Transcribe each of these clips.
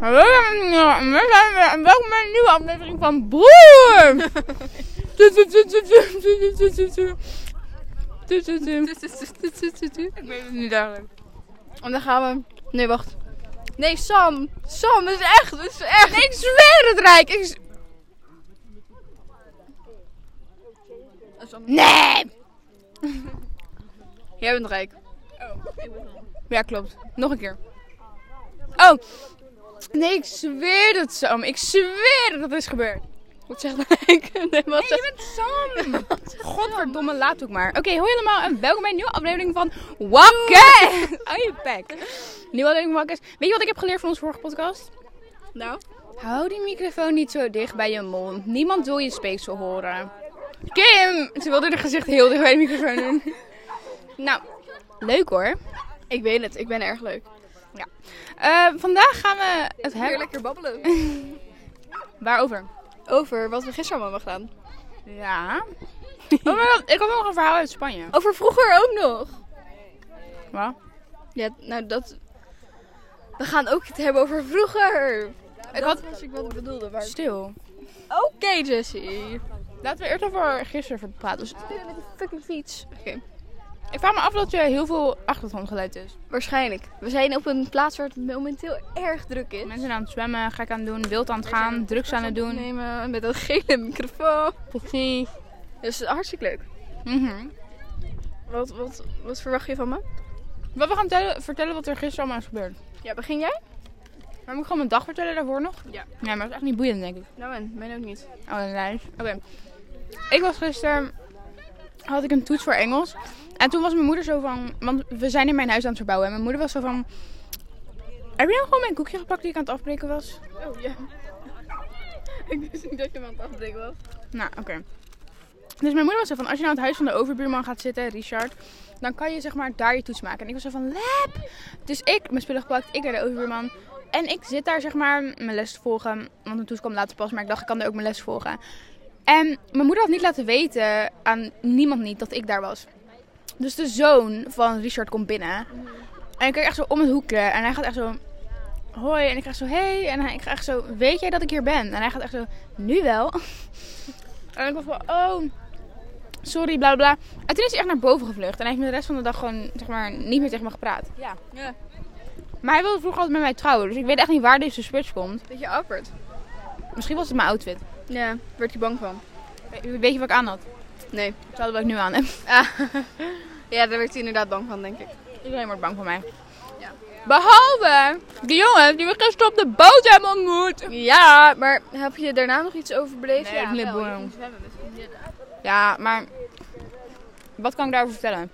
Hallo, en welkom bij een nieuwe aflevering van Broer. Ik weet het niet eigenlijk. En dan gaan we... Nee, wacht. Nee, Sam. Sam, dat is echt. Dat is echt. Ik zweer het Rijk. Ik... Nee! Jij bent rijk. Ja, klopt. Nog een keer. Oh. Nee, ik zweer het Sam. Ik zweer dat het is gebeurd. Wat zegt Rijk? Nee, wat Nee, je bent Sam. Godverdomme, laat ook maar. Oké, hoi allemaal en welkom bij een nieuwe aflevering van Wakker. Hou je bek. Nieuwe aflevering van Wakker. Weet je wat ik heb geleerd van onze vorige podcast? Nou? Hou die microfoon niet zo dicht bij je mond. Niemand wil je speeksel horen. Kim! Ze wilde haar gezicht heel dicht bij de microfoon doen. nou, leuk hoor. Ik weet het. Ik ben erg leuk. Eh, vandaag gaan we het hebben... lekker babbelen. Waarover? Over wat we gisteren allemaal hebben gedaan. Ja. Oh ik had nog een verhaal uit Spanje. Over vroeger ook nog. Wat? Ja, nou dat... We gaan ook het hebben over vroeger. Ik had... ik wat ik bedoelde. Maar... Stil. Oké, Jessie. Laten we eerst over gisteren praten. Dus Met die fucking fiets. Oké. Ik vraag me af dat je heel veel achtergrondgeluid is. Waarschijnlijk. We zijn op een plaats waar het momenteel erg druk is. Mensen aan het zwemmen, gek aan het doen, wild aan het gaan, drugs aan het doen. Nemen met een gele microfoon. Precies. Dus hartstikke leuk. Mhm. Wat, wat, wat verwacht je van me? Wat we gaan tellen- vertellen wat er gisteren allemaal is gebeurd. Ja, begin jij? Maar moet ik gewoon mijn dag vertellen daarvoor nog? Ja. Nee, maar dat is echt niet boeiend, denk ik. Nou en, mij ook niet. Oh, nice. Oké. Ik was gisteren... Had ik een toets voor Engels. En toen was mijn moeder zo van... Want we zijn in mijn huis aan het verbouwen. En mijn moeder was zo van... Heb je nou gewoon mijn koekje gepakt die ik aan het afbreken was? Oh ja. ik wist niet dat je me aan het afbreken was. Nou, oké. Dus mijn moeder was zo van... Als je nou aan het huis van de overbuurman gaat zitten, Richard... Dan kan je zeg maar daar je toets maken. En ik was zo van... Lep! Dus ik, mijn spullen gepakt. Ik naar de overbuurman. En ik zit daar zeg maar mijn les te volgen. Want mijn toets kwam later pas. Maar ik dacht, ik kan er ook mijn les volgen. En mijn moeder had niet laten weten aan niemand niet dat ik daar was. Dus de zoon van Richard komt binnen. En ik kijk echt zo om het hoekje. En hij gaat echt zo... Hoi. En ik ga zo... Hey. En hij, ik ga echt zo... Weet jij dat ik hier ben? En hij gaat echt zo... Nu wel. En ik was van... Oh... Sorry, bla bla bla. En toen is hij echt naar boven gevlucht. En hij heeft me de rest van de dag gewoon, zeg maar, niet meer tegen me gepraat. Ja. ja. Maar hij wilde vroeger altijd met mij trouwen. Dus ik weet echt niet waar deze switch komt. Beetje awkward. Misschien was het mijn outfit. Ja, werd je bang van? We- Weet je wat ik aan had? Nee. Hetzelfde wat ik nu aan heb. Ja, daar werd hij inderdaad bang van, denk ik. Iedereen wordt bang voor mij. Ja. Behalve die jongens die we gisteren op de boot hebben ontmoet. Ja, maar heb je daarna nog iets over beleefd? Nee, ja, wel. Je zwemmen met vriendinnen. Ja, maar... Wat kan ik daarover vertellen?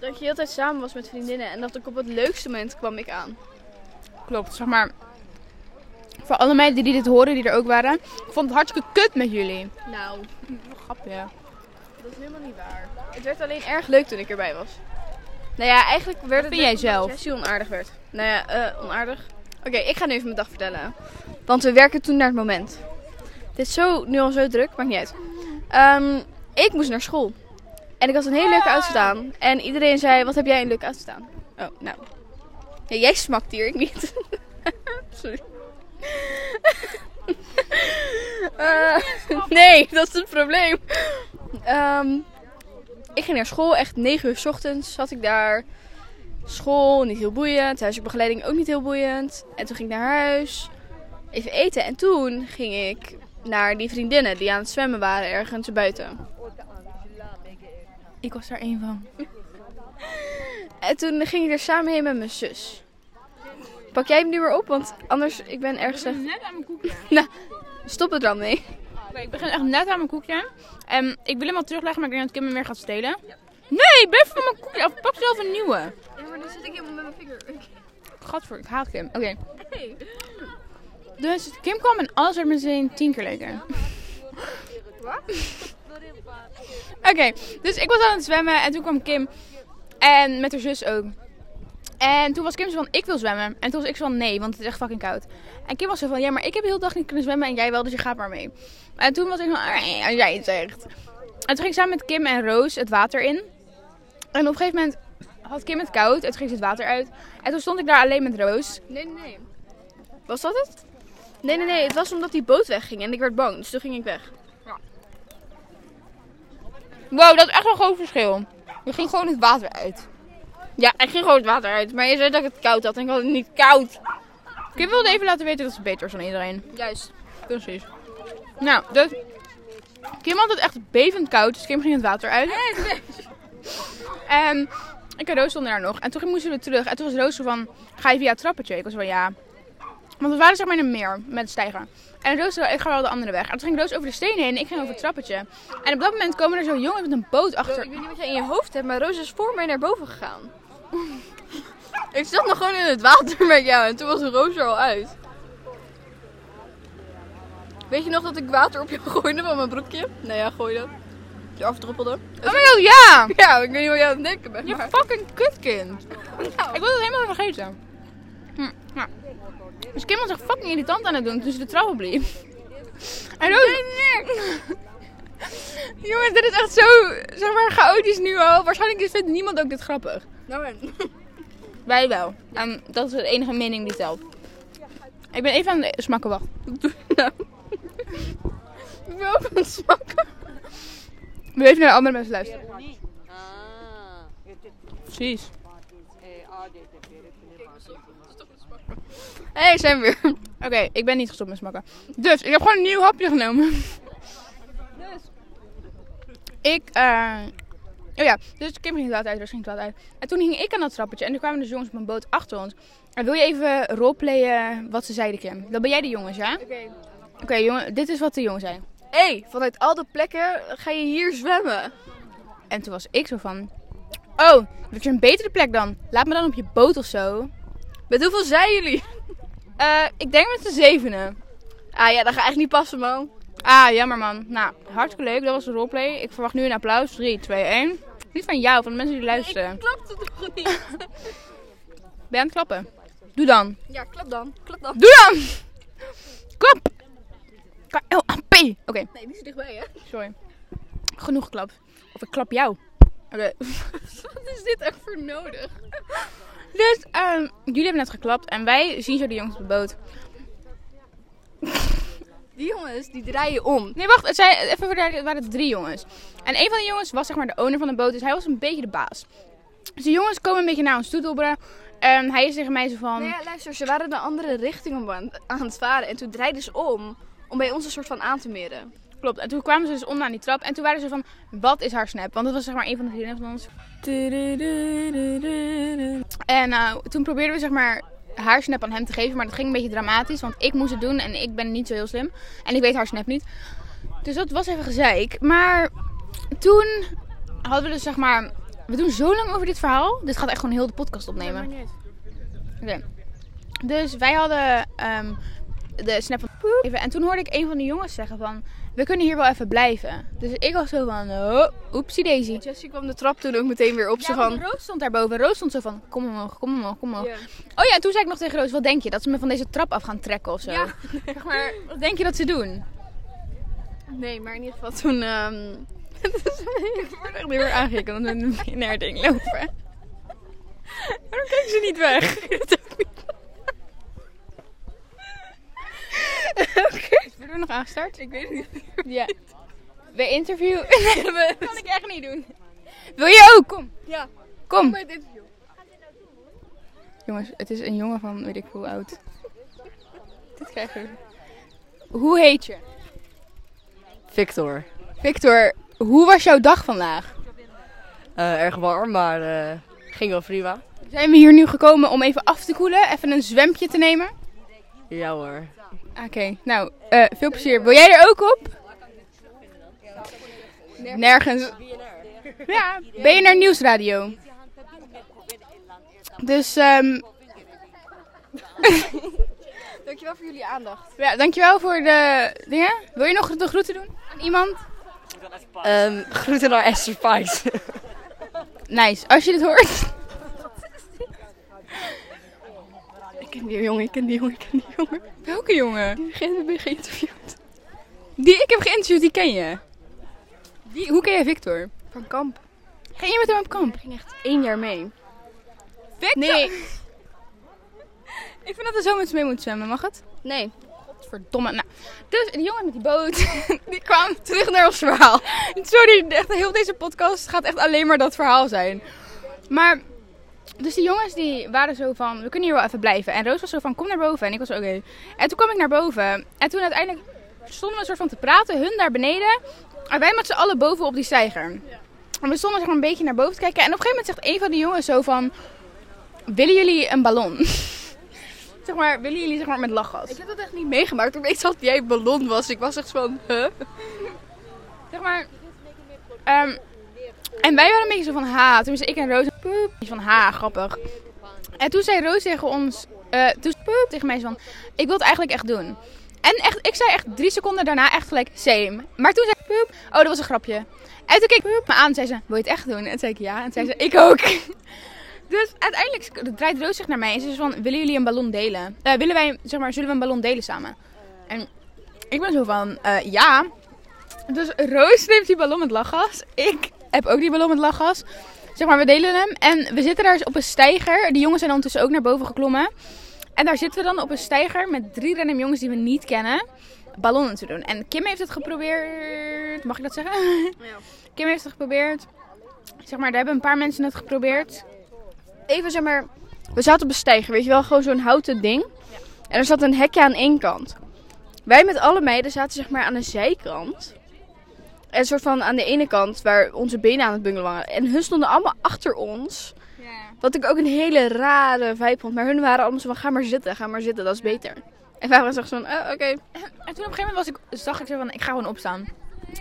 Dat je altijd samen was met vriendinnen en dat ik op het leukste moment kwam ik aan. Klopt, zeg maar... Voor alle meiden die dit horen, die er ook waren. Ik vond het hartstikke kut met jullie. Nou, Grapje. Dat is helemaal niet waar. Het werd alleen erg leuk toen ik erbij was. Nou ja, eigenlijk werd het vind jij zelf? Jessie onaardig werd. Nou ja, eh, onaardig. Oké, ik ga nu even mijn dag vertellen. Want we werken toen naar het moment. Het is zo, nu al zo druk, maakt niet uit. Ehm, ik moest naar school. En ik had een hele leuke outfit aan. En iedereen zei, wat heb jij een leuke outfit aan? Oh, nou. Ja, jij smakt hier, ik niet. Sorry. Eh, nee, dat is het probleem. Ehm, ik ging naar school, echt 9 uur 's ochtends zat ik daar. School, niet heel boeiend. Huisbegeleiding ook niet heel boeiend. En toen ging ik naar huis. Even eten. En toen ging ik naar die vriendinnen die aan het zwemmen waren ergens buiten. Ik was daar één van. En toen ging ik er samen heen met mijn zus. Pak jij hem nu weer op? Want anders, ik ben erg slecht. net aan mijn koekje. Nou, stop er dan mee. Oké, ik begin echt net aan mijn koekje. En ik wil hem al terugleggen, maar ik denk dat Kim hem weer gaat stelen. Nee, blijf van mijn koekje af. Pak zelf een nieuwe. Ja, maar dan zit ik helemaal met mijn vinger. Gadver, ik haat Kim. Oké. Dus Kim kwam en alles werd meteen tien keer leuker. Wat? Oké, dus ik was aan het zwemmen en toen kwam Kim. En met haar zus ook. En toen was Kim zo van, ik wil zwemmen. En toen was ik zo van, nee, want het is echt fucking koud. En Kim was zo van, ja, maar ik heb de hele dag niet kunnen zwemmen en jij wel, dus je gaat maar mee. En toen was ik van, "Ah, als jij het zegt. En toen ging ik samen met Kim en Roos het water in. En op een gegeven moment had Kim het koud toen ging ze het water uit. En toen stond ik daar alleen met Roos. Nee, nee, nee. Was dat het? Nee, nee, nee. Het was omdat die boot wegging en ik werd bang. Dus toen ging ik weg. Wow, dat is echt een groot verschil. Je ging gewoon het water uit. Ja, ik ging gewoon het water uit. Maar je zei dat ik het koud had en ik had het niet koud. Kim wilde even laten weten dat ze beter is dan iedereen. Juist. Precies. Nou, dus... Kim had het echt bevend koud, dus Kim ging het water uit. En ik en Roos stonden daar nog. En toen moesten we terug. En toen was Roos zo van, ga je via het trappetje? Ik was van, ja. Want we waren zeg maar in een meer met stijgen. En Roos zo, ik ga wel de andere weg. En toen ging Roos over de stenen heen en ik ging over het trappetje. En op dat moment komen er zo jongens met een boot achter. Ik weet niet wat jij in je hoofd hebt, maar Roos is voor mij naar boven gegaan. ik zat nog gewoon in het water met jou en toen was Roos er al uit. Weet je nog dat ik water op je gooide van mijn broekje? Nou ja, gooide. Je afdruppelde. Oh my god, ja! Ja, ik weet niet hoe jij aan het denken bent. Je maar- fucking kutkind. Nou, Ik wil het helemaal vergeten. Hm, ja. Dus Kim was echt fucking irritant aan het doen toen ze de trap opliep. En Roos... Jongens, dit is echt zo, zeg maar, chaotisch nu al. Waarschijnlijk vindt niemand ook dit grappig. Nou en. Wij wel. En dat is de enige mening die telt. Ik ben even aan het smakken, wacht. Nou. Ik wil ook aan het smakken. We even naar de andere mensen luisteren. Precies. Hé, hey, zijn we weer. Oké, ik ben niet gestopt met smakken. Dus, ik heb gewoon een nieuw hapje genomen. Ik, eh... Oh ja, dus Kim ging het water uit, Roos ging het water uit. En toen ging ik aan dat trappetje en er kwamen dus jongens op een boot achter ons. En wil je even roleplayen wat ze zeiden, Kim? Dan ben jij de jongens, ja? Oké, jongen, dit is wat de jongen zei. Hé, hey, vanuit al de plekken ga je hier zwemmen. En toen was ik zo van... Oh, dat is een betere plek dan. Laat me dan op je boot of zo. Met hoeveel zijn jullie? Eh, ik denk met de zevenen. Ah ja, dat gaat echt niet passen, man. Ah, jammer man. Nou, hartstikke leuk. Dat was de roleplay. Ik verwacht nu een applaus. 3, 2, 1. Niet van jou, van de mensen die luisteren. Klapte toch niet? Ben je aan het klappen? Doe dan. Ja, klap dan. Klap dan. Doe dan! Klap! K-L-A-P. Oké, Nee, niet zo dichtbij, hè? sorry. Genoeg geklapt. Of ik klap jou. Oké. Wat is dit echt voor nodig? Dus, ehm, jullie hebben net geklapt en wij zien zo de jongens op de boot. Die jongens, die draaien om. Nee, wacht. Het, zijn, even voor de, het waren drie jongens. En een van de jongens was zeg maar de owner van de boot, dus hij was een beetje de baas. Dus de jongens komen een beetje naar ons toe dobberen. En hij is tegen mij zo van... Nee, ja, luister, ze waren de andere richting op aan, aan het varen. En toen draaiden ze om, om bij ons een soort van aan te meren. Klopt. En toen kwamen ze dus onder aan die trap. En toen waren ze van, wat is haar snap? Want dat was zeg maar een van de vrienden van ons. En eh, toen probeerden we zeg maar haar snap aan hem te geven. Maar dat ging een beetje dramatisch. Want ik moest het doen en ik ben niet zo heel slim. En ik weet haar snap niet. Dus dat was even gezeik. Maar toen hadden we dus zeg maar... We doen zo lang over dit verhaal. Dit gaat echt gewoon heel de podcast opnemen. Oké. Dus wij hadden ehm, de snap van even. En toen hoorde ik een van de jongens zeggen van... We kunnen hier wel even blijven. Dus ik was zo van... Oh, oepsie daisy. Jessie kwam de trap toen ook meteen weer op. Zo Ja, van... want Roos stond daarboven. Roos stond zo van... Kom omhoog, kom omhoog, kom omhoog. Oh ja, toen zei ik nog tegen Roos... Wat denk je? Dat ze me van deze trap af gaan trekken of zo? Ja. Zeg maar, wat denk je dat ze doen? Nee, maar in ieder geval toen... ehm, Ik word echt heel erg aangekeken omdat we in haar ding lopen. Waarom kijken ze niet weg? Worden we nog aangestart? Ik weet het niet. Ja. We interviewen. Dat kan ik echt niet doen. Wil je ook? Kom. Ja, Kom. bij het interview. Jongens, het is een jongen van weet ik hoe oud. Dit krijgen we. Hoe heet je? Victor. Victor, hoe was jouw dag vandaag? Eh, erg warm, maar eh, ging wel prima. Zijn we hier nu gekomen om even af te koelen, even een zwempje te nemen? Ja hoor. Oké, nou, eh, veel plezier. Wil jij er ook op? Nergens. Ja, BNR Nieuwsradio. Dus, ehm Dankjewel voor jullie aandacht. ja, dankjewel voor de dingen. Wil je nog de groeten doen aan iemand? Ehm, groeten naar Esther Pijs. Nice, als je dit hoort. Ik ken die jongen, ik ken die jongen, ik ken die jongen. Welke jongen? Heb ik geïnterviewd. Die ik heb geïnterviewd, die ken je. Die, hoe ken jij Victor? Van Kamp. Ging je met hem op kamp? Ik ging echt één jaar mee. Victor? Nee. Ik vind dat er zo met z'n mee moet zwemmen, mag het? Nee. Verdomme. Nou, dus die jongen met die boot, die kwam terug naar ons verhaal. Sorry, echt, heel deze podcast gaat echt alleen maar dat verhaal zijn. Maar, dus die jongens die waren zo van, we kunnen hier wel even blijven. En Roos was zo van, kom naar boven. En ik was oké. En toen kwam ik naar boven. En toen uiteindelijk stonden we een soort van te praten, hun daar beneden. En wij met z'n allen boven op die steiger. En we stonden zeg maar een beetje naar boven te kijken. En op een gegeven moment zegt een van die jongens zo van, willen jullie een ballon? zeg maar, willen jullie zeg maar met lachgas? Ik heb dat echt niet meegemaakt. Ik weet dat jij ballon was. Ik was echt van, huh? Zeg maar. ehm, en wij waren een beetje zo van ha. Tenminste, ik en Roos. Poep. Van ha, grappig. En toen zei Roos tegen ons. eh toen poep tegen mij van. Ik wil het eigenlijk echt doen. En echt, ik zei echt drie seconden daarna echt gelijk same. Maar toen zei ik poep. Oh, dat was een grapje. En toen keek ik poep me aan en zei ze: Wil je het echt doen? En toen zei ik ja. En zei ze: Ik ook. Dus uiteindelijk draait Roos zich naar mij en ze is van: Willen jullie een ballon delen? Eh, willen wij, zeg maar, zullen we een ballon delen samen? En ik ben zo van: eh, Ja. Dus Roos neemt die ballon met lachgas. Ik heb ook die ballon met lachgas. Zeg maar, we delen hem. En we zitten daar op een steiger. Die jongens zijn ondertussen ook naar boven geklommen. En daar zitten we dan op een steiger met drie random jongens die we niet kennen. Ballonnen te doen. En Kim heeft het geprobeerd. Mag ik dat zeggen? Kim heeft het geprobeerd. Zeg maar, daar hebben een paar mensen het geprobeerd. Even zeg maar, we zaten op een steiger, weet je wel, gewoon zo'n houten ding. En er zat een hekje aan één kant. Wij met alle meiden zaten zeg maar aan de zijkant. En een soort van aan de ene kant waar onze benen aan het bungelen waren. En hun stonden allemaal achter ons. Wat ik ook een hele rare vibe vond. Maar hun waren allemaal zo van, ga maar zitten, ga maar zitten, dat is beter. En wij waren zo van, oh, oké. En toen op een gegeven moment was ik, zag ik zo van, ik ga gewoon opstaan.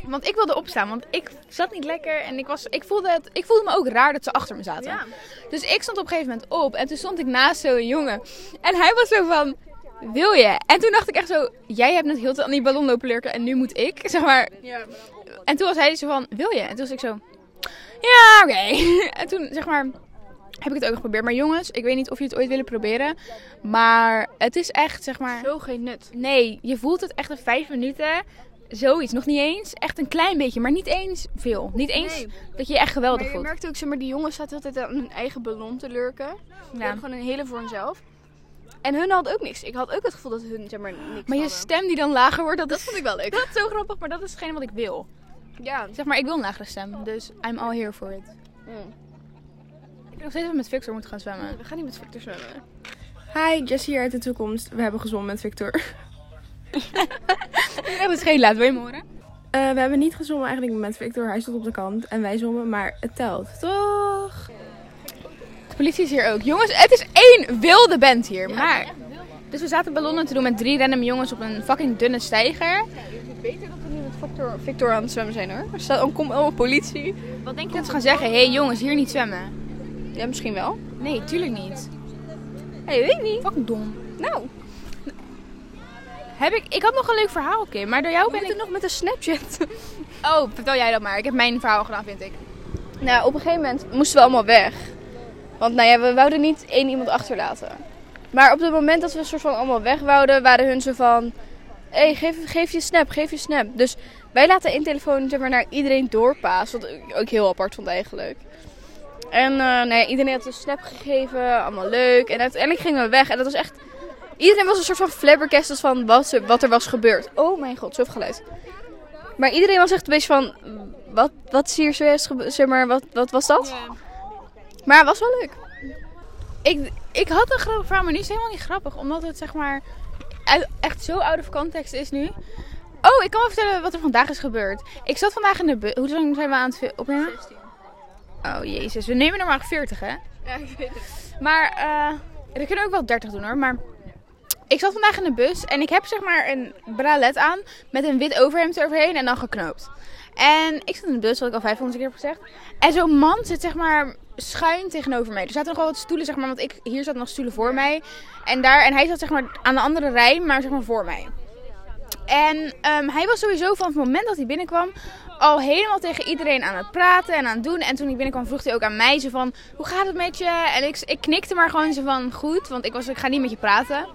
Want ik wilde opstaan, want ik zat niet lekker en ik, was, ik, voelde het, ik voelde me ook raar dat ze achter me zaten. Dus ik stond op een gegeven moment op en toen stond ik naast zo'n jongen. En hij was zo van, wil je? En toen dacht ik echt zo, jij hebt net heel tijd aan die ballon lopen lurken en nu moet ik, zeg maar. En toen was hij zo van, wil je? En toen was ik zo, ja, oké. En toen, zeg maar, heb ik het ook geprobeerd. Maar jongens, ik weet niet of jullie het ooit willen proberen. Maar het is echt, zeg maar... Zo geen nut. Nee, je voelt het echt in vijf minuten. Zoiets, nog niet eens. Echt een klein beetje, maar niet eens veel. Niet eens Nee. dat je je echt geweldig Maar je voelt. merkte ook, zeg maar, die jongens zaten altijd aan hun eigen ballon te lurken. Ja. gewoon een hele voor hunzelf. En hun had ook niks. Ik had ook het gevoel dat hun, zeg maar, niks Maar je hadden. stem die dan lager wordt, dat, Dat is, vond ik wel leuk. dat is zo grappig. Maar dat is hetgeen wat ik wil. Ja. Zeg maar, ik wil een lagere stem. Dus I'm all here for it. Mm. Ik denk nog steeds dat we met Victor moeten gaan zwemmen. We gaan niet met Victor zwemmen. Hi, Jessie hier uit de toekomst. We hebben gezwommen met Victor. Dat is geen laat, wil je me horen? Eh, we hebben niet gezwommen eigenlijk met Victor. Hij stond op de kant en wij zwommen, maar het telt. Toch? De politie is hier ook. Jongens, het is één wilde band hier. Maar... Dus we zaten ballonnen te doen met drie random jongens op een fucking dunne steiger. Beter dat we met Victor, Victor aan het zwemmen zijn hoor. Er staat kom oh, politie. Wat denk je dat ze gaan zeggen? Hé hey, jongens, hier niet zwemmen. Ja, misschien wel. Nee, tuurlijk niet. Hé, weet ik niet. Fucking dom. Nou, Heb ik, ik had nog een leuk verhaal, Kim. Maar door jou we ben ik... nog met een Snapchat. Oh, vertel jij dat maar. Ik heb mijn verhaal gedaan, vind ik. nou, op een gegeven moment moesten we allemaal weg. Want nou ja, we wouden niet één iemand achterlaten. Maar op het moment dat we soort van allemaal weg wouden, waren hun zo van... Hé, hey, geef, geef je snap, geef je snap. Dus wij laten één telefoon zeg maar, naar iedereen doorpassen. Wat ik ook heel apart vond eigenlijk. En eh, nou ja, iedereen had een snap gegeven, allemaal leuk. En uiteindelijk gingen we weg. En dat was echt... Iedereen was een soort van flabbergasted van wat, er- wat er was gebeurd. Oh mijn god, zoveel geluid. Maar iedereen was echt een beetje van... Wat, wat is hier zojuist gebe- Zeg maar, wat, wat was dat? Maar het was wel leuk. Ik, ik had een grappig verhaal, maar nu is het helemaal niet grappig. Omdat het zeg maar echt zo out of context is nu. Oh, ik kan wel vertellen wat er vandaag is gebeurd. Ik zat vandaag in de bus. Hoe lang zijn we aan het opnemen? Oh jezus, we nemen normaal 40 hè? Ja, ik weet het. Maar eh we kunnen ook wel 30 doen hoor. Maar ik zat vandaag in de bus en ik heb zeg maar een bralet aan met een wit overhemd eroverheen en dan geknoopt. En ik zat in de bus, wat ik al 500 keer heb gezegd. En zo'n man zit zeg maar schuin tegenover mij. Er zaten nog wel wat stoelen zeg maar, want ik, hier zaten nog stoelen voor mij. En, daar, en hij zat zeg maar aan de andere rij, maar zeg maar voor mij. En ehm, hij was sowieso van het moment dat hij binnenkwam al helemaal tegen iedereen aan het praten en aan het doen. En toen hij binnenkwam vroeg hij ook aan mij zo van, hoe gaat het met je? En ik, ik knikte maar gewoon zo van, goed, want ik, was, ik ga niet met je praten.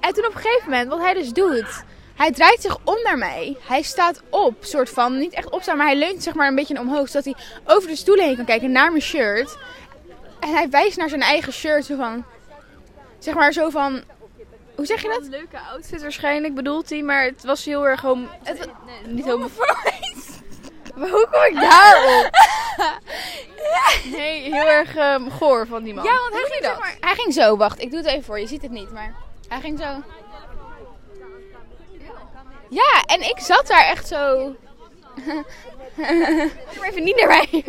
En toen op een gegeven moment, wat hij dus doet, hij draait zich om naar mij. Hij staat op, soort van, niet echt opstaan, maar hij leunt zeg maar een beetje omhoog, zodat hij over de stoelen heen kan kijken naar mijn shirt. En hij wijst naar zijn eigen shirt zo van, zeg maar zo van, hoe zeg je dat? Een leuke outfit waarschijnlijk bedoelt hij, maar het was heel erg homo... Het, nee, niet homo... Maar hoe kom ik daarop? Nee, heel erg ehm, goor van die man. Ja, want hij ging, dat? zeg maar, hij ging zo, wacht, ik doe het even voor, je ziet het niet, maar hij ging zo. Ja, en ik zat daar echt zo. Even niet naar mij.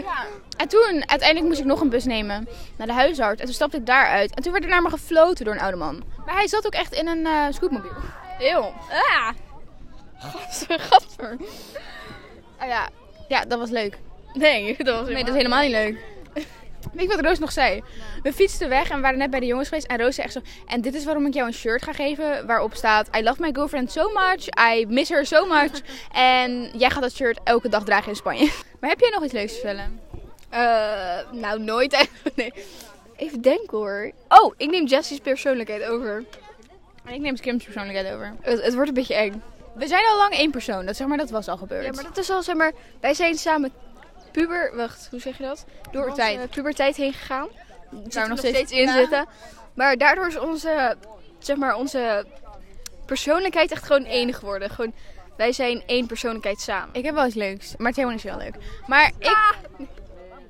En toen, uiteindelijk moest ik nog een bus nemen naar de huisarts. En toen stapte ik daaruit. En toen werd er naar me gefloten door een oude man. Maar hij zat ook echt in een eh scootmobiel. Eeuw. Ah. Gadver, gadver. Ah ja. ja, dat was leuk. Nee, dat was Nee, dat is helemaal niet leuk. Weet je wat Roos nog zei? We fietsten weg en we waren net bij de jongens geweest. En Roos zei echt zo... En dit is waarom ik jou een shirt ga geven waarop staat... I love my girlfriend so much. I miss her so much. En jij gaat dat shirt elke dag dragen in Spanje. Maar heb jij nog iets leuks te vertellen? Eh, nou, nooit eigenlijk. Nee. Even denken hoor. Oh, ik neem Jessie's persoonlijkheid over. En ik neem Kim's persoonlijkheid over. Het, het wordt een beetje eng. We zijn al lang één persoon. Dat, zeg maar, dat was al gebeurd. Ja, maar dat is al, zeg maar, wij zijn samen puber, wacht, hoe zeg je dat? Door onze puberteit heen gegaan. Daar we we nog steeds- in zitten. Maar daardoor is onze, zeg maar, onze persoonlijkheid echt gewoon één geworden. Gewoon, wij zijn één persoonlijkheid samen. Ik heb wel iets leuks, maar Theo is wel leuk. Maar ik,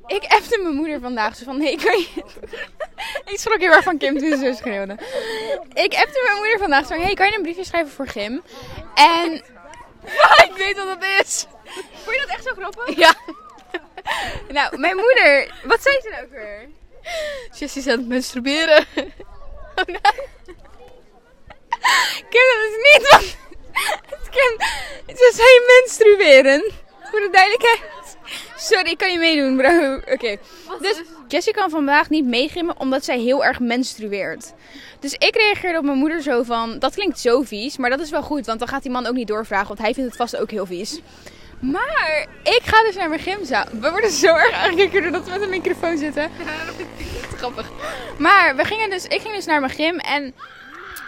ik appte mijn moeder vandaag zo van, nee, kan je... ik schrok heel erg van Kim toen ze schreeuwde. Ik appte mijn moeder vandaag zo van, hey, kan je een briefje schrijven voor Gim? En... ik weet wat het is. Vond je dat echt zo grappig? Ja. Nou, mijn moeder... Wat zei ze nou ook weer? Jessie is aan het menstrueren. Kim, dat is niet wat... Kim, ze zei menstrueren. Voor de duidelijkheid. Sorry, ik kan je meedoen, bro. Oké. Dus Jessie kan vandaag niet meegimmen omdat zij heel erg menstrueert. Dus ik reageerde op mijn moeder zo van, dat klinkt zo vies, maar dat is wel goed, want dan gaat die man ook niet doorvragen, want hij vindt het vast ook heel vies. Maar ik ga dus naar mijn gymzaal. We worden zo erg aangekeken doordat we met een microfoon zitten. Grappig. Maar we gingen dus, ik ging dus naar mijn gym en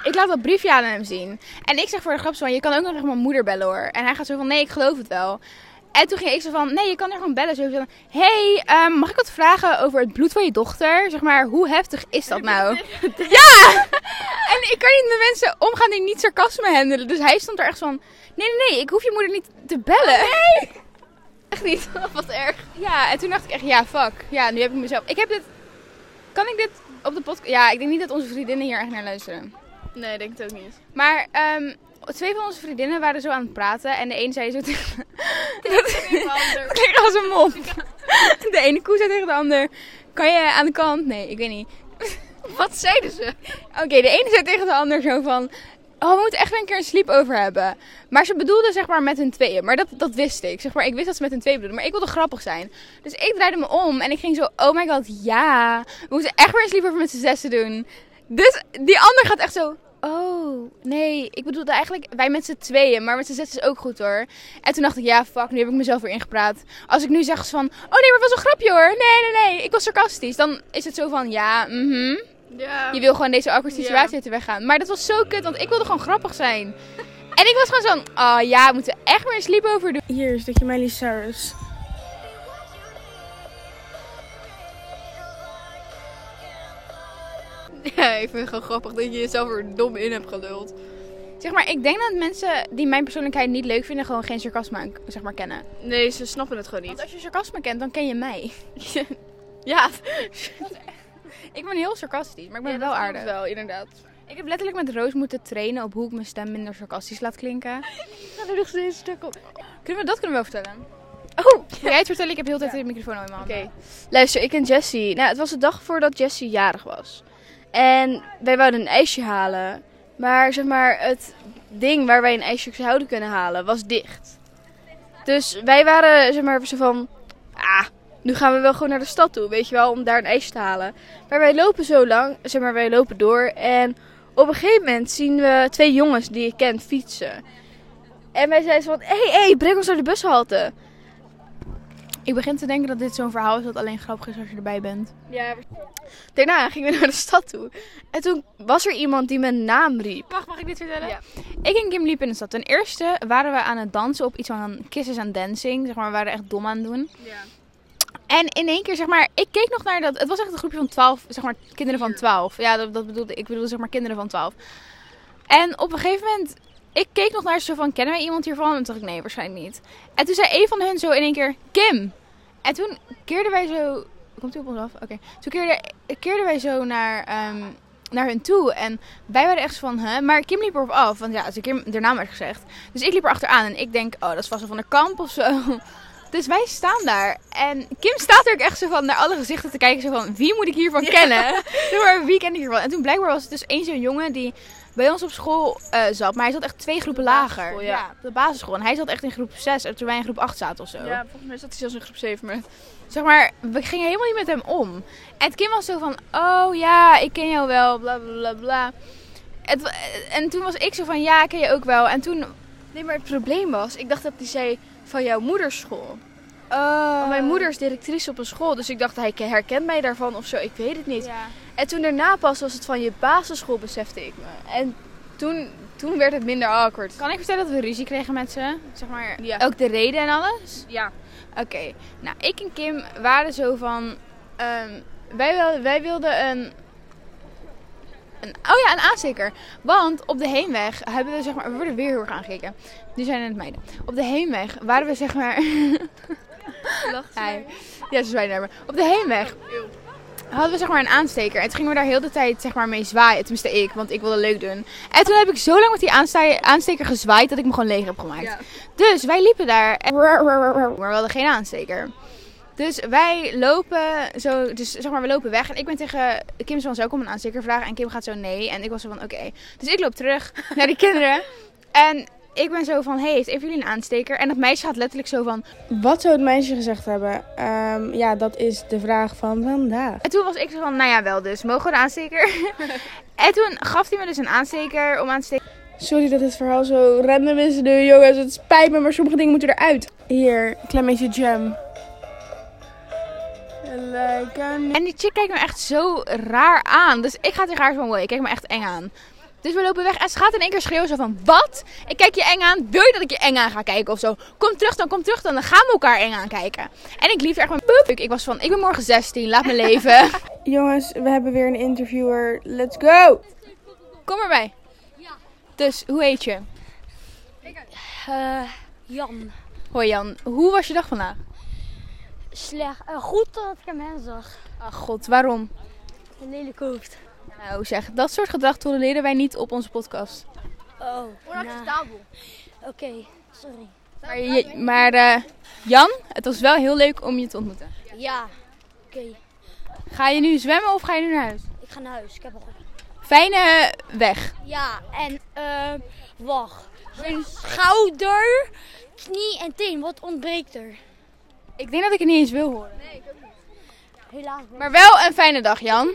ik laat dat briefje aan hem zien. En ik zeg voor de grap zo van, je kan ook nog echt mijn moeder bellen hoor. En hij gaat zo van, nee, ik geloof het wel. En toen ging ik zo van, nee, je kan er gewoon bellen. Zo van, hey, ehm, mag ik wat vragen over het bloed van je dochter? Zeg maar, hoe heftig is dat nou? Ja! En ik kan niet met mensen omgaan die niet sarcasme handelen. Dus hij stond er echt van, nee, nee, nee, ik hoef je moeder niet te bellen. Echt niet. Wat erg. Ja, en toen dacht ik echt, ja, fuck. Ja, nu heb ik mezelf... Ik heb dit... Kan ik dit op de podcast... Ja, ik denk niet dat onze vriendinnen hier echt naar luisteren. Nee, denk het ook niet. Maar ehm, twee van onze vriendinnen waren zo aan het praten. En de een zei zo tegen... Dat klinkt als een mop. De ene koe zei tegen de ander... Kan je aan de kant? Nee, ik weet niet. Wat zeiden ze? Oké, de ene zei tegen de ander zo van... Oh, we moeten echt weer een keer een sleepover hebben. Maar ze bedoelde zeg maar met hun tweeën. Maar dat, dat wist ik. Zeg maar, ik wist dat ze met hun tweeën bedoelde. Maar ik wilde grappig zijn. Dus ik draaide me om en ik ging zo... Oh my god, ja. We moeten echt weer een sleepover met z'n zessen doen. Dus die ander gaat echt zo... Oh, nee. Ik bedoelde eigenlijk wij met z'n tweeën. Maar met z'n zessen is ook goed hoor. En toen dacht ik, ja, fuck. Nu heb ik mezelf weer ingepraat. Als ik nu zeg van... Oh nee, maar het was een grapje hoor. Nee, nee, nee. Ik was sarcastisch. Dan is het zo van... Ja, mhm. Ja. Je wil gewoon deze awkward situatie uit de weg gaan. Maar dat was zo kut, want ik wilde gewoon grappig zijn. En ik was gewoon zo'n, oh ja, we moeten echt weer een sleepover doen. Hier is een stukje Miley Cyrus. Ja, ik vind het gewoon grappig dat je jezelf er dom in hebt geluld. Zeg maar, ik denk dat mensen die mijn persoonlijkheid niet leuk vinden, gewoon geen sarcasme zeg maar, kennen. Nee, ze snappen het gewoon Want niet. als je sarcasme kent, dan ken je mij. Ja, Ik ben heel sarcastisch, maar ik ben Ja, wel dat aardig. wel, inderdaad. Ik heb letterlijk met Roos moeten trainen op hoe ik mijn stem minder sarcastisch laat klinken. Ik ga er nog steeds stuk op. Kunnen we dat kunnen we wel vertellen? Oh, jij het vertellen? Ik heb heel de tijd de microfoon al in mijn Oké. Luister, ik en Jessie. Nou, het was de dag voordat Jessie jarig was. En wij wouden een ijsje halen. Maar zeg maar, het ding waar wij een ijsje zouden kunnen halen was dicht. Dus wij waren zeg maar zo van... Ah, nu gaan we wel gewoon naar de stad toe, weet je wel, om daar een ijsje te halen. Maar wij lopen zo lang, zeg maar, wij lopen door. En op een gegeven moment zien we twee jongens die ik ken fietsen. En wij zeiden van, hé, hey, hey, breng ons naar de bushalte. Ik begin te denken dat dit zo'n verhaal is dat alleen grappig is als je erbij bent. Ja, daarna gingen we naar de stad toe. En toen was er iemand die mijn naam riep. Wacht, mag ik dit vertellen? Ja. Ik en Kim liepen in de stad. Ten eerste waren we aan het dansen op iets van Kisses and Dancing. Zeg maar, we waren echt dom aan het doen. Ja. En in één keer, zeg maar, ik keek nog naar dat. Het was echt een groepje van 12, zeg maar, kinderen van 12. Ja, dat, dat bedoelde ik. bedoelde, zeg maar, kinderen van 12. En op een gegeven moment, ik keek nog naar ze van, kennen wij iemand hiervan? En toen dacht ik, nee, waarschijnlijk niet. En toen zei een van hun zo in één keer, Kim. En toen keerden wij zo. Komt u op ons af? Oké. Toen keerden, keerden wij zo naar, ehm, naar hun toe. En wij waren echt zo van, hè? Maar Kim liep erop af. Want ja, ze Kim, haar naam werd gezegd. Dus ik liep er achteraan. En ik denk, oh, dat is vast wel van de kamp of zo. Dus wij staan daar. En Kim staat er ook echt zo van naar alle gezichten te kijken. Zo van, wie moet ik hiervan kennen? Zeg maar, wie ken ik hiervan? En toen blijkbaar was het dus één zo'n jongen die bij ons op school eh, zat. Maar hij zat echt twee groepen lager. basisschool, ja. op de basisschool. En hij zat echt in groep 6. Terwijl wij in groep 8 zaten of zo. Ja, volgens mij zat hij zelfs in groep 7 met. Zeg maar, we gingen helemaal niet met hem om. En Kim was zo van, oh ja, ik ken jou wel, bla bla bla. Het, en toen was ik zo van, ja, ken je ook wel. En toen... Nee, maar het probleem was, ik dacht dat hij zei van jouw moeders school. Oh. Want mijn moeder is directrice op een school, dus ik dacht hij herkent mij daarvan of zo, ik weet het niet. Ja. En toen daarna pas was het van je basisschool, besefte ik me. En toen, toen werd het minder awkward. Kan ik vertellen dat we ruzie kregen met ze? Zeg maar, Ja. ook de reden en alles? Ja. Oké, nou, ik en Kim waren zo van... ehm, wij, wilden, wij wilden een, een... Oh ja, een aansteker. Want op de heenweg hebben we zeg maar... We worden weer heel erg aangekeken. Nu zijn het meiden. Op de heenweg waren we zeg maar... Ja, ja, ze zwijgen naar me. Op de heenweg hadden we zeg maar een aansteker. En toen gingen we daar heel de tijd zeg maar mee zwaaien. Tenminste ik, want ik wilde leuk doen. En toen heb ik zo lang met die aansteker gezwaaid dat ik me gewoon leeg heb gemaakt. Ja. Dus wij liepen daar. En... Maar we hadden geen aansteker. Dus wij lopen zo, dus zeg maar, we lopen weg. En ik ben tegen Kim zo ook om een aansteker vragen. En Kim gaat zo nee. En ik was zo van oké. Dus ik loop terug naar die kinderen. En ik ben zo van, hey, heeft even jullie een aansteker? En dat meisje gaat letterlijk zo van, Wat zou het meisje gezegd hebben? Ehm, ja, dat is de vraag van vandaag. En toen was ik zo van, nou ja, wel dus. Mogen we de aansteker? en toen gaf hij me dus een aansteker om aan te steken. Sorry dat het verhaal zo random is nu, jongens. Het spijt me, maar sommige dingen moeten eruit. Hier, een klein beetje jam. Like En die chick kijkt me echt zo raar aan. Dus ik ga tegen haar van, wow, je kijkt me echt eng aan. Dus we lopen weg en ze gaat in één keer schreeuwen zo van, wat? Ik kijk je eng aan. Wil je dat ik je eng aan ga kijken of zo? Kom terug dan, kom terug dan. Dan gaan we elkaar eng aankijken. En ik liep er echt met poep. Ik, ik was van, ik ben morgen 16, laat me leven. Jongens, we hebben weer een interviewer. Let's go! Kom erbij. Dus, hoe heet je? Eh, Jan. Hoi Jan, hoe was je dag vandaag? Slecht. Eh, goed dat ik hem zag. Ach god, waarom? Een lelijk hoofd. Nou zeg, dat soort gedrag tolereren wij niet op onze podcast. Oh. Onacceptabel. Oké, sorry. Maar, je- maar eh, Jan, het was wel heel leuk om je te ontmoeten. Ja. Oké, Ga je nu zwemmen of ga je nu naar huis? ik ga naar huis. Ik heb al. Fijne weg. Ja, en eh, wacht. Schouder, knie en teen. Wat ontbreekt er? Ik denk dat ik het niet eens wil horen. Helaas. Maar wel een fijne dag, Jan.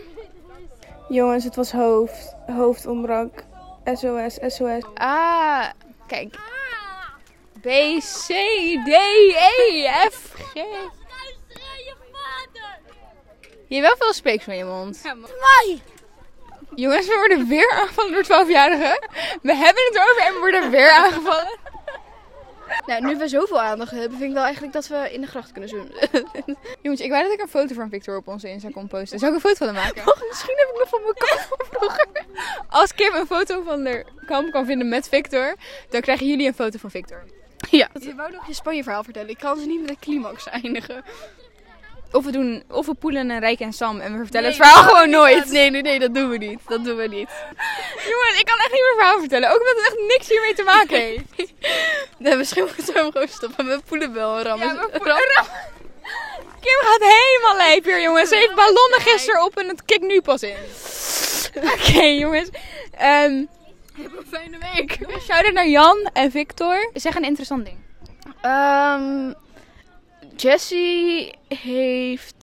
Jongens, het was hoofd. Hoofd ontbrak. SOS, SOS. Ah, kijk. B, C, D, E, F, G. je vader. Je hebt wel veel speeks van je mond. Mij. Jongens, we worden weer aangevallen door 12-jarigen. We hebben het over en we worden weer aangevallen. Nou, nu we zoveel aandacht hebben, vind ik wel eigenlijk dat we in de gracht kunnen zwemmen. Jongens, ik wou dat ik een foto van Victor op onze Insta kon posten. Zou ik een foto van hem maken? Oh, misschien heb ik nog van mijn kamp van vroeger. Als Kim een foto van de kamp kan vinden met Victor, dan krijgen jullie een foto van Victor. ja. Je wou nog je Spanje verhaal vertellen. Ik kan ze niet met een climax eindigen. Of we doen, of we poelen een Rijk en Sam en we vertellen het verhaal gewoon nooit. Nee, nee, nee, dat doen we niet. Dat doen we niet. Jongens, ik kan echt niet meer verhaal vertellen. Ook omdat het echt niks hiermee te maken heeft. Nee, misschien moeten we gewoon stoppen met poelenbel rammen. Ja, we poelen- Kim gaat helemaal lijp hier, jongens. Ze heeft ballonnen gisteren op en het kikt nu pas in. Oké, jongens. Ehm Een fijne week. Shout-out naar Jan en Victor. Zeg een interessant ding. Ehm Jessie heeft